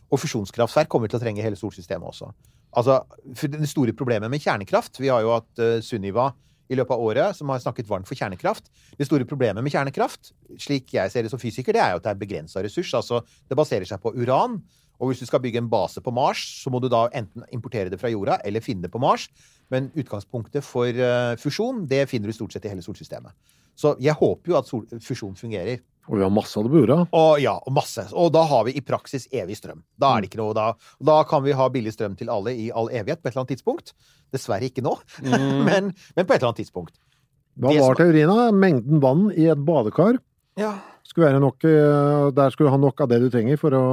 Og fusjonskraftverk kommer til å trenge hele solsystemet også. Altså, Det store problemet med kjernekraft Vi har jo hatt uh, Sunniva i løpet av året som har snakket varmt for kjernekraft. Det store problemet med kjernekraft, slik jeg ser det som fysiker, det er jo at det er begrensa ressurs. Altså, det baserer seg på uran. Og hvis du skal bygge en base på Mars, så må du da enten importere det fra jorda eller finne det på Mars. Men utgangspunktet for eh, fusjon, det finner du stort sett i hele solsystemet. Så jeg håper jo at fusjon fungerer. Og vi har masse av det på jorda. Og ja, og masse. Og da har vi i praksis evig strøm. Da er det ikke noe da. Da kan vi ha billig strøm til alle i all evighet på et eller annet tidspunkt. Dessverre ikke nå, men, men på et eller annet tidspunkt. Hva var teorien, da? Mengden vann i et badekar Ja. Skulle være nok eh, Der skulle du ha nok av det du trenger for å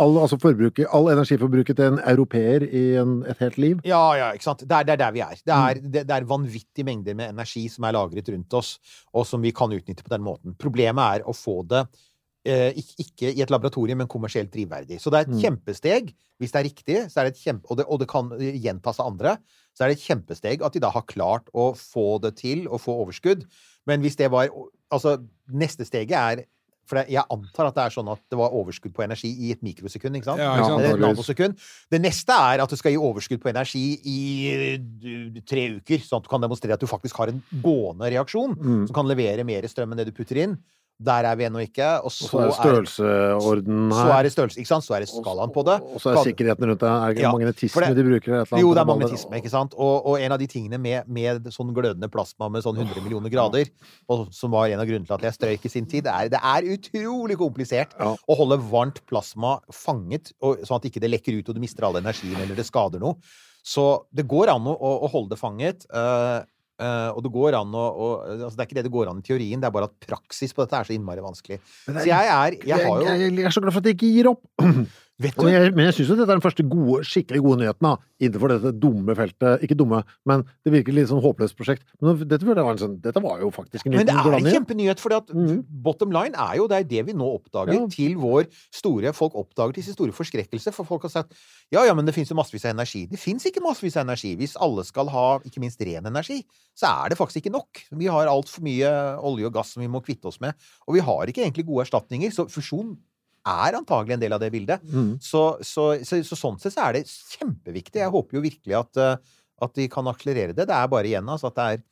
All, altså all energiforbruket til en europeer i en, et helt liv. Ja, ja, ikke sant. Det er, det er der vi er. Det er, det, det er vanvittige mengder med energi som er lagret rundt oss, og som vi kan utnytte på den måten. Problemet er å få det eh, ikke, i et laboratorium, men kommersielt drivverdig. Så det er et kjempesteg, hvis det er riktig, så er det et kjempe, og, det, og det kan gjentas av andre, så er det et kjempesteg at de da har klart å få det til, og få overskudd. Men hvis det var Altså, neste steget er For jeg antar at det er sånn at det var overskudd på energi i et mikrosekund. ikke sant? Ja, ikke sant? Eller et nanosekund. Det neste er at du skal gi overskudd på energi i tre uker, sånn at du kan demonstrere at du faktisk har en gående reaksjon Mm. som kan levere mer strøm enn det du putter inn. Der er vi ennå ikke. Og så, så er det størrelsesorden så her. er det størrelse, ikke sant? Så er det skalaen på det. Og så er sikkerheten rundt det. Er det Ja, magnetisme det- de bruker? eller Jo, det er magnetisme, ikke sant? Og, og en av de tingene med, med sånn glødende plasma med sånn 100 millioner grader, og som var en av grunnene til at jeg strøyk i sin tid, er, det er utrolig komplisert Ja. å holde varmt plasma fanget, og, sånn at ikke det lekker ut og du mister all energien eller det skader noe. Så det går an å, å, holde det fanget. eh, eh, og det går an å, å altså Det er ikke det det går an i teorien, det er bare at praksis på dette er så innmari vanskelig. Er, Så er- jeg er Jeg har jo jeg, jeg er så glad for at jeg ikke gir opp. Vet du jeg, men jeg syns jo dette er den første gode, skikkelig gode nyheten da, innenfor dette dumme feltet. Ikke dumme, men det virker litt sånn håpløst prosjekt. Men dette, var en sånn, dette var jo faktisk en Men det er en kjempenyhet, for Mhm. bottom line er jo det er det vi nå oppdager Ja. til vår store Folk oppdager til sin store forskrekkelse, for folk har sagt ja, ja, men det fins jo massevis av energi. Det fins ikke massevis av energi. Hvis alle skal ha ikke minst ren energi, så er det faktisk ikke nok. Vi har altfor mye olje og gass som vi må kvitte oss med, og vi har ikke egentlig gode erstatninger. Så fusjon er antagelig en del av det bildet. Mm. Så, så, så, så sånn sett så er det kjempeviktig. Jeg håper jo virkelig at, eh, at de kan akselerere det. Det er bare igjen altså at det er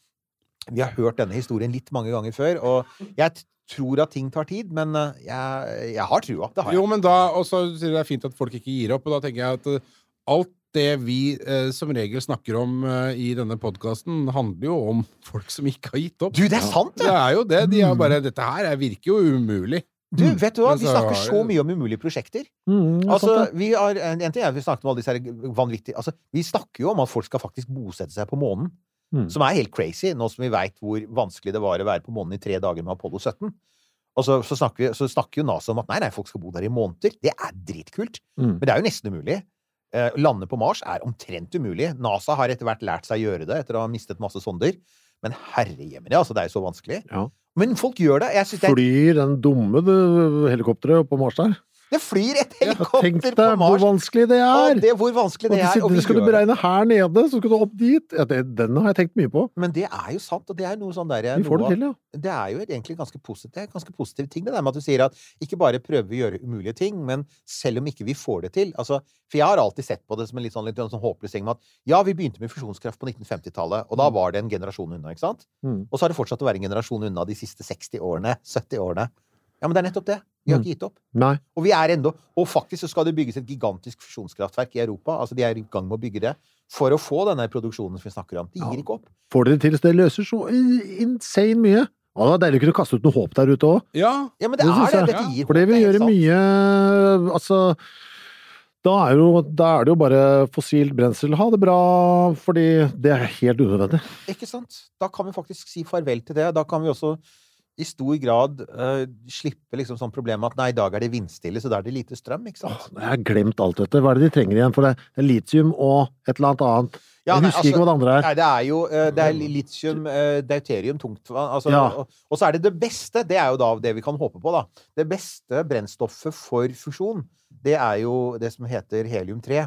Vi har hørt denne historien litt mange ganger før, og jeg tror at ting tar tid, men eh, jeg, jeg har trua. Det har jeg. Jo, men da Og så sier du det er fint at folk ikke gir opp, og da tenker jeg at eh, alt det vi eh, som regel snakker om eh, i denne podkasten, handler jo om folk som ikke har gitt opp. Du, det er sant, Det det! er jo det. De er bare Dette her er- virker jo umulig. Du, vet du hva? Vi snakker så mye om umulige prosjekter. Er Altså, vi har, en, ting er vi snakket om alle disse vanvittige altså, Vi snakker jo om at folk skal faktisk bosette seg på månen. Mm. Som er helt crazy, nå som vi veit hvor vanskelig det var å være på månen i tre dager med Apollo 17. Og så, så, snakker, vi, så snakker jo NASA om at nei, nei, folk skal bo der i måneder. Det er dritkult. Mm. Men det er jo nesten umulig. Eh, lande på Mars er omtrent umulig. NASA har etter hvert lært seg å gjøre det etter å ha mistet masse sonder. Men herrejemene, altså, det er jo så vanskelig. Ja. Men folk gjør det. Jeg det, er, Flyr den dumme helikopteret opp på Mars der? Det flyr et helikopter deg på hvor Mars! vanskelig det er! det, hvor vanskelig det er. Og skal du beregne her nede, så skal du opp dit. Ja, det, den har jeg tenkt mye på. Men det er jo sant, og det er noe sånn der, Vi får noe det til, ja. det er jo egentlig ganske er en ganske positiv ting, det der med at du sier at ikke bare prøver vi å gjøre umulige ting, men selv om ikke vi får det til altså, For jeg har alltid sett på det som en litt sånn, litt sånn håpløs ting med at ja, vi begynte med fusjonskraft på 1950-tallet, og da var det en generasjon unna, ikke sant? Mm. Og så har det fortsatt å være en generasjon unna de siste 60 årene, 70 årene. Ja, men det er nettopp det. Vi har Mm. ikke gitt opp. Nei. Og vi er enda, Og faktisk så skal det bygges et gigantisk fusjonskraftverk i Europa. Altså, de er i gang med å bygge det. For å få denne produksjonen som vi snakker om. De Ja. gir ikke opp. Får dere det til, så det løser så insane mye. Ja, det var deilig å kunne kaste ut noe håp der ute òg. Ja. Ja, men det, Det er det. Dette gir For det vil gjøre mye Altså da er, jo, da er det jo bare fossilt brensel. Ha det bra, fordi det er helt unødvendig. Ikke sant? Da kan vi faktisk si farvel til det. Da kan vi også i stor grad uh, slippe liksom sånn problem at nei, i dag er det vindstille, så da er det lite strøm, ikke sant? Jeg har glemt alt dette. Hva er det de trenger igjen? For det er litium og et eller annet annet. Ja, Jeg nei, husker altså- ikke hva det andre er. Nei, det er jo uh, det er litium, uh, deuterium, tungtvann altså, Ja. og, og så er det det beste, det er jo da det vi kan håpe på, da. Det beste brennstoffet for fusjon, det er jo det som heter helium-3.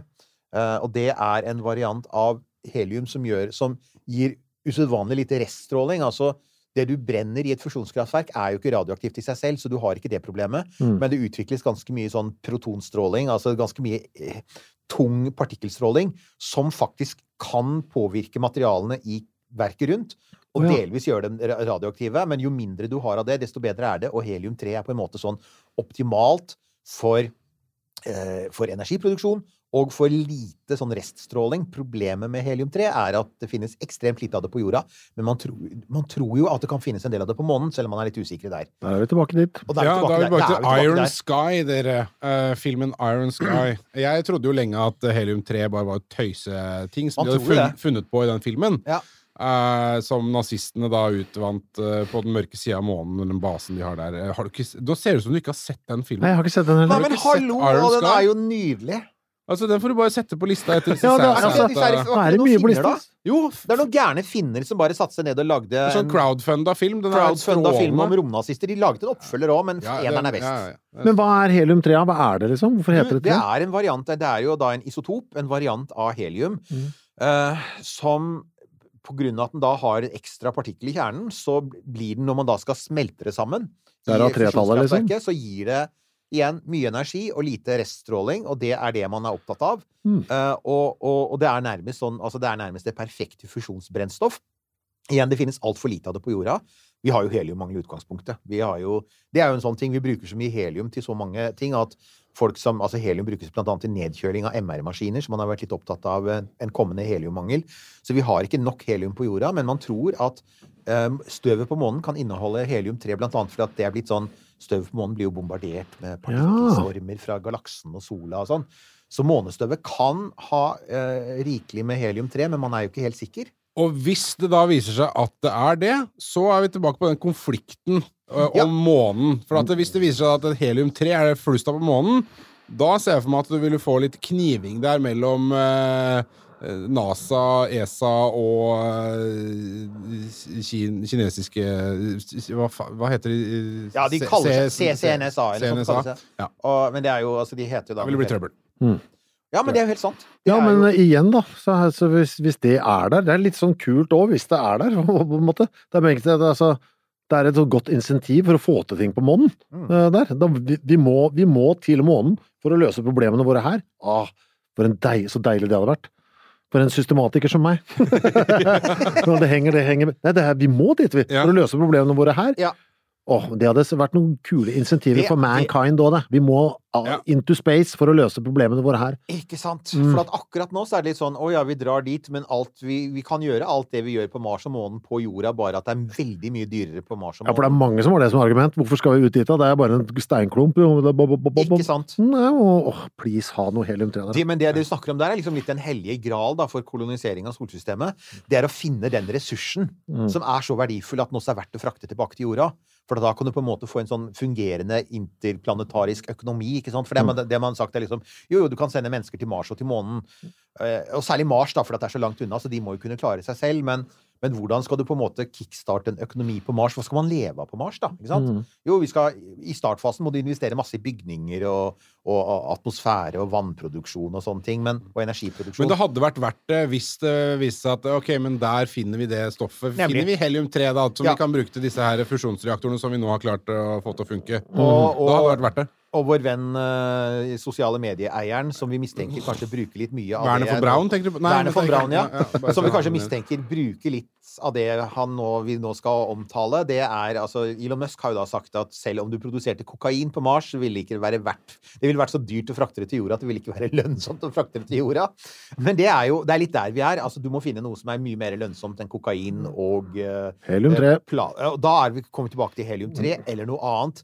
Eh, og det er en variant av helium som, gjør, som gir usedvanlig lite reststråling. Altså, det du brenner i et fusjonskraftverk, er jo ikke radioaktivt i seg selv, så du har ikke det problemet. Mm. Men det utvikles ganske mye sånn protonstråling, altså ganske mye eh, tung partikkelstråling, som faktisk kan påvirke materialene i verket rundt. Og ja. delvis gjøre dem radioaktive. Men jo mindre du har av det, desto bedre er det. Og helium-3 er på en måte sånn optimalt for, eh, for energiproduksjon og for lite sånn reststråling. Problemet med helium-3 er at det finnes ekstremt lite av det på jorda. Men man tror, man tror jo at det kan finnes en del av det på månen, selv om man er litt usikre der. Da er vi tilbake dit. Og da er Ja, da er vi tilbake til Iron der. Sky, dere. Uh, filmen Iron Sky. Jeg trodde jo lenge at helium-3 bare var et tøyseting som de hadde tror funnet på i den filmen. Ja. Uh, som nazistene da utvant uh, på den mørke sida av månen, den basen de har der. Har du ikke, da ser det ut som du ikke har sett den filmen. Nei, jeg har ikke sett den Nei, men hallo! Den er jo nydelig! Altså, Den får du bare sette på lista etter disse Ja, det er- altså, disse er, Nå er det mye på lista. Jo, Det er noen gærne finner som bare satte seg ned og lagde en sånn en crowdfunda film. Den crowdfunda film om romnazister. De laget en oppfølger òg, men Ja, eneren den- er best. ja, ja. Men hva er helium-3? Hva er det, liksom? Hvorfor heter Du, det det er en variant Det er jo da en isotop, en variant av helium, Mm. uh, som på grunn av at den da har en ekstra partikkel i kjernen, så blir den, når man da skal smelte det sammen Det er i av tretallet, liksom? så gir det igjen mye energi og lite reststråling, og det er det man er opptatt av. Mm. Uh, og, og, og det er nærmest sånn, altså det er nærmest det perfekte fusjonsbrennstoff. Igjen, det finnes altfor lite av det på jorda. Vi har jo heliummangel i utgangspunktet. Vi har jo, det er jo en sånn ting, vi bruker så mye helium til så mange ting at folk som, altså Helium brukes blant annet til nedkjøling av MR-maskiner, så man har vært litt opptatt av eh, en kommende heliummangel. Så vi har ikke nok helium på jorda, men man tror at um, støvet på månen kan inneholde helium-3, blant annet fordi at det er blitt sånn Støvet på månen blir jo bombardert med partikkelstormer fra galaksen og sola og sånn. Så månestøvet kan ha eh, rikelig med helium-3, men man er jo ikke helt sikker. Og hvis det da viser seg at det er det, så er vi tilbake på den konflikten Ja. om månen. For at det, hvis det viser seg at helium-3 er det flust av på månen, da ser jeg for meg at du ville få litt kniving der mellom eh, NASA, ESA og eh, kin kinesiske hva, hva heter de? Ja, de kaller seg CCNSA. eller sånn CNSA. kaller. Ja. Og, men det er jo, altså, de heter jo da Det vil bli trøbbel. Ja, men det er jo helt sant. Det Ja, men jo, igjen, da. Så, altså, hvis, hvis det er der Det er litt sånn kult òg, hvis det er der, på en måte. Det er, det, altså, det er et så godt insentiv for å få til ting på månen. Mm. der. Da, vi, vi, må, vi må til månen for å løse problemene våre her. Ah, for en deil, så deilig det hadde vært. For en systematiker som meg. Når det henger, det henger Nei, det er, vi må dit, vi, Ja. for å løse problemene våre her. Ja. Åh, det hadde vært noen kule insentiver Det- for mankind òg, det. Vi må Ja. into space for å løse problemene våre her. ikke sant? Mm. For at akkurat nå så er det litt sånn Å ja, vi drar dit, men alt vi, vi kan gjøre alt det vi gjør på Mars og månen på jorda, bare at det er veldig mye dyrere på Mars og månen. Ja, for det er mange som har det som argument. Hvorfor skal vi ut dit, da? Det er bare en steinklump. Ikke sant? Nei, og, åh, please, ha noe helium-3 der. Men det du snakker om der, er liksom litt den hellige gral da, for kolonisering av solsystemet. Det er å finne den ressursen Mm. som er så verdifull at den også er verdt å frakte tilbake til jorda. For da kan du på en måte få en sånn fungerende interplanetarisk økonomi. ikke sant? For det, Mm. man, det man har sagt er liksom Jo, jo, du kan sende mennesker til Mars og til månen. Eh, og særlig Mars, da, for det er så langt unna, så de må jo kunne klare seg selv. Men, men hvordan skal du på en måte kickstarte en økonomi på Mars? Hva skal man leve av på Mars, da? Mm. Jo, vi skal, I startfasen må du investere masse i bygninger og, og, og atmosfære og vannproduksjon og sånne ting, men, og energiproduksjon. Men det hadde vært verdt det hvis det viste seg at ok, men der finner vi det stoffet. Nemlig. Finner vi helium-3 da, som Ja. vi kan bruke til disse her fusjonsreaktorene som vi nå har klart å få til å funke? Og- og- da hadde det vært verdt det. Og vår venn uh, sosiale medieeieren, som vi mistenker kanskje bruker litt mye av Werner det von Braun, tenker du på? Werner von Braun, ja. ja, som vi kanskje mistenker bruker litt av det han nå, vi nå skal omtale. Det er altså Elon Musk har jo da sagt at selv om du produserte kokain på Mars, ville det ikke være verdt Det ville vært så dyrt å frakte det til jorda at det ville ikke være lønnsomt å frakte det til jorda. Men det er jo det er litt der vi er. Altså, du må finne noe som er mye mer lønnsomt enn kokain og uh, Helium-3. eh, pla Da er vi kommet tilbake til helium-3 eller noe annet.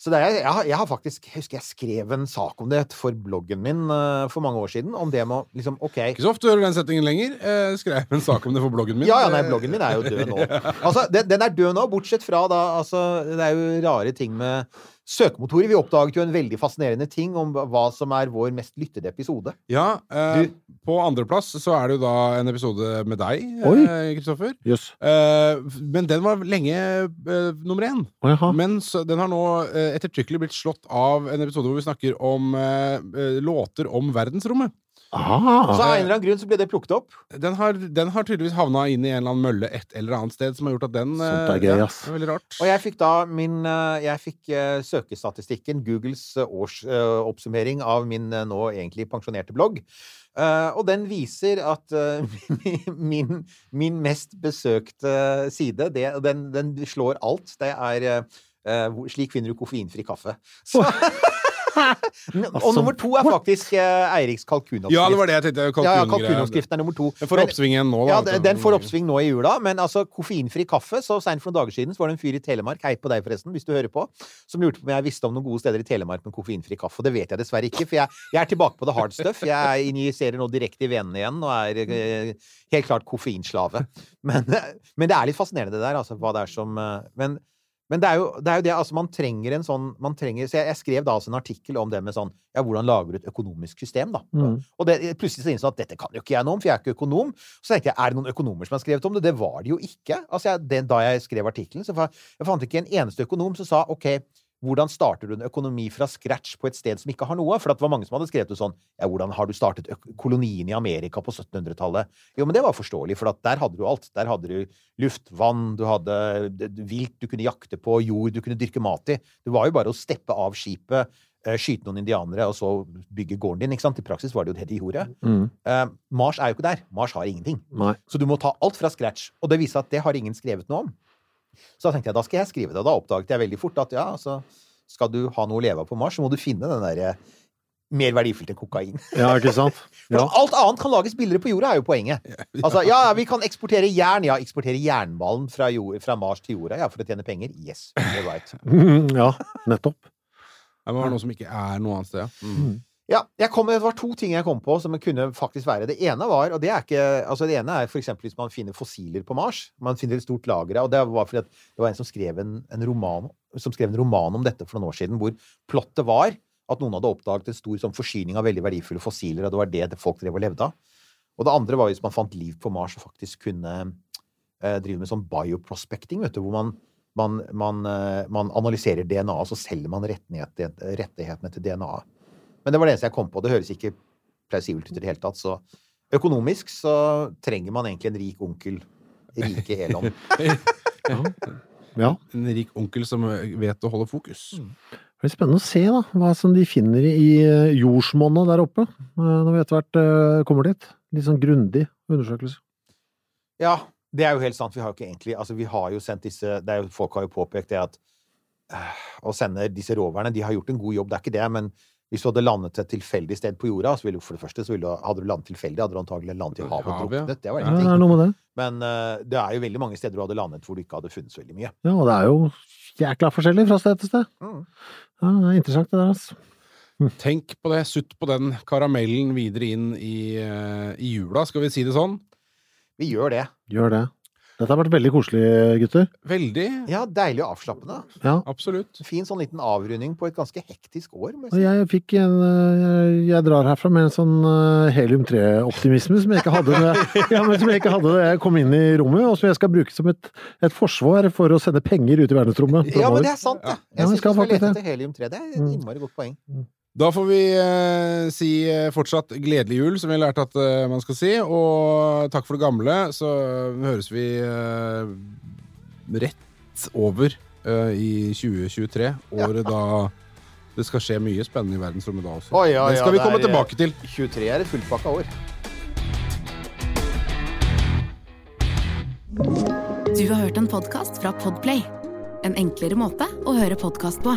Så er, jeg, jeg har faktisk Jeg husker jeg skrev en sak om det for bloggen min eh, for mange år siden. Om det med å liksom OK. Ikke så ofte hører du den setningen lenger. Eh, skrev en sak om det for bloggen min. Ja, ja, nei, bloggen min er jo død nå. Altså, den, den er død nå, bortsett fra da altså, Det er jo rare ting med søkemotorer. Vi oppdaget jo en veldig fascinerende ting om hva som er vår mest lyttede episode. Ja, eh, på andreplass så er det jo da en episode med deg, Kristoffer. eh, Kristoffer. Eh, men den var lenge eh, nummer én. Å. Men så, den har nå eh, ettertrykkelig blitt slått av en episode hvor vi snakker om eh, låter om verdensrommet. Så Ah, av en eller annen grunn så ble det plukket opp. Den har, den har tydeligvis havna inn i en eller annen mølle et eller annet sted, som har gjort at den Sånt er eh, gøy, ja, ass. det er veldig rart. Og jeg fikk da min eh, Jeg fikk eh, søkestatistikken, Googles årsoppsummering av min nå egentlig pensjonerte blogg. Eh, og den viser at min, min mest besøkte side, det, den, den slår alt. Det er Slik finner du koffeinfri kaffe. Så, og nummer to er faktisk uh, Eiriks kalkunoppskrift. Ja, det var det jeg tenkte. Ja, ja, kalkunoppskriften er nummer to. Den får oppsving igjen nå, da. ja, den, den får oppsving nå i jula, men altså koffeinfri kaffe Så seint for noen dager siden så var det en fyr i Telemark, hei på deg forresten, hvis du hører på, som lurte på om jeg visste om noen gode steder i Telemark med koffeinfri kaffe. Og det vet jeg dessverre ikke, for jeg, jeg er tilbake på the hard stuff. Jeg injiserer nå direkte i venene igjen og er uh, helt klart koffeinslave. Men, men det er litt fascinerende det der, altså, hva det er som Men men det er, jo, det er jo det, altså man trenger en sånn man trenger, Så jeg, jeg skrev da altså en artikkel om det med sånn Ja, hvordan lager du et økonomisk system, da? Mm. Og det, plutselig så innså jeg at dette kan jo ikke jeg noe om, for jeg er ikke økonom. Så tenkte jeg, er det noen økonomer som har skrevet om det? Det var det jo ikke. Altså, jeg, det, da jeg skrev artikkelen, så jeg, jeg fant ikke en eneste økonom som sa OK, hvordan starter du en økonomi fra scratch på et sted som ikke har noe? For det var mange som hadde skrevet det sånn Ja, hvordan har du startet kolonien i Amerika på 1700-tallet? Jo, men det var forståelig, for at der hadde du alt. Der hadde du luft, vann, du hadde vilt du kunne jakte på, jord du kunne dyrke mat i. Det var jo bare å steppe av skipet, eh, skyte noen indianere, og så bygge gården din. ikke sant? I praksis var det jo det de gjorde. Mm. Eh, Mars er jo ikke der. Mars har ingenting. Nei. Så du må ta alt fra scratch. Og det viser at det har ingen skrevet noe om. Så da tenkte jeg da skal jeg skrive det. Og da oppdaget jeg veldig fort at ja, altså, skal du ha noe å leve av på Mars, så må du finne den derre mer verdifullt enn kokain. Ja, ikke sant? For Ja. alt annet kan lages billigere på jorda, er jo poenget. Altså, ja, ja, vi kan eksportere jern. Ja, eksportere jernmalm fra, jord, fra Mars til jorda, ja, for å tjene penger. Yes, you're right. ja, nettopp. Det må være noe som ikke er noe annet sted. ja. Mm. Ja, kom, det var to ting jeg kom på som kunne faktisk være. Det ene var, og det er ikke Altså, det ene er for eksempel hvis man finner fossiler på Mars. Man finner et stort lager av Og det var fordi det var en som skrev en, en roman som skrev en roman om dette for noen år siden, hvor plottet var at noen hadde oppdaget en stor sånn, forsyning av veldig verdifulle fossiler, og det var det folk drev og levde av. Og det andre var hvis man fant liv på Mars og faktisk kunne eh, drive med sånn bioprospecting, vet du, hvor man man, man, eh, man analyserer DNA, og så selger man rettighetene til DNA. Men det var det eneste jeg kom på. Det høres ikke plausibelt ut i det hele tatt. Så økonomisk så trenger man egentlig en rik onkel. Rike Elon. Ja. En rik onkel som vet å holde fokus. Det blir spennende å se da, hva som de finner i eh, jordsmonnet der oppe, eh, når vi etter hvert eh, kommer dit. Litt sånn grundig undersøkelse. Ja, det er jo helt sant. Vi har jo ikke egentlig Altså, vi har jo sendt disse det er jo, Folk har jo påpekt det at øh, å sende disse roverne De har gjort en god jobb, det er ikke det, men hvis du hadde landet et tilfeldig sted på jorda, så ville du for det første så ville du, hadde du landet tilfeldig, hadde du antagelig landet i havet og druknet. Det var Ja, det ting. er noe med det. Men uh, det er jo veldig mange steder du hadde landet hvor du ikke hadde funnet så veldig mye. Ja, og det er jo jækla forskjellig fra sted til sted. Mm. Ja, det er interessant det der, altså. Tenk på det. Sutt på den karamellen videre inn i, uh, i jula, skal vi si det sånn. Vi gjør det. Gjør det. Dette har vært veldig koselig, gutter. Veldig. Ja, deilig og avslappende. Ja. Absolutt. Fin sånn liten avrunding på et ganske hektisk år. må jeg si. jeg fikk en eh, Jeg, jeg drar herfra med en sånn eh, helium-3-optimisme som jeg ikke hadde da jeg, ja, jeg jeg kom inn i rommet, og som jeg skal bruke som et, et forsvar for å sende penger ut i verdensrommet. Ja, men det er sant, det. Ja, Jeg syns vi skal skal lete det. etter helium-3. Det er et Mm. innmari godt poeng. Da får vi eh, si eh, fortsatt gledelig jul, som vi har lært at eh, man skal si. Og takk for det gamle. Så høres vi eh, rett over eh, i 2023. Året da det skal skje mye spennende i verdensrommet da også. Oh, ja, det ja, vi komme er, eh, tilbake til. 23 er et fullpakka år. Du har hørt en podcast fra Podplay. En enklere måte å høre podcast på.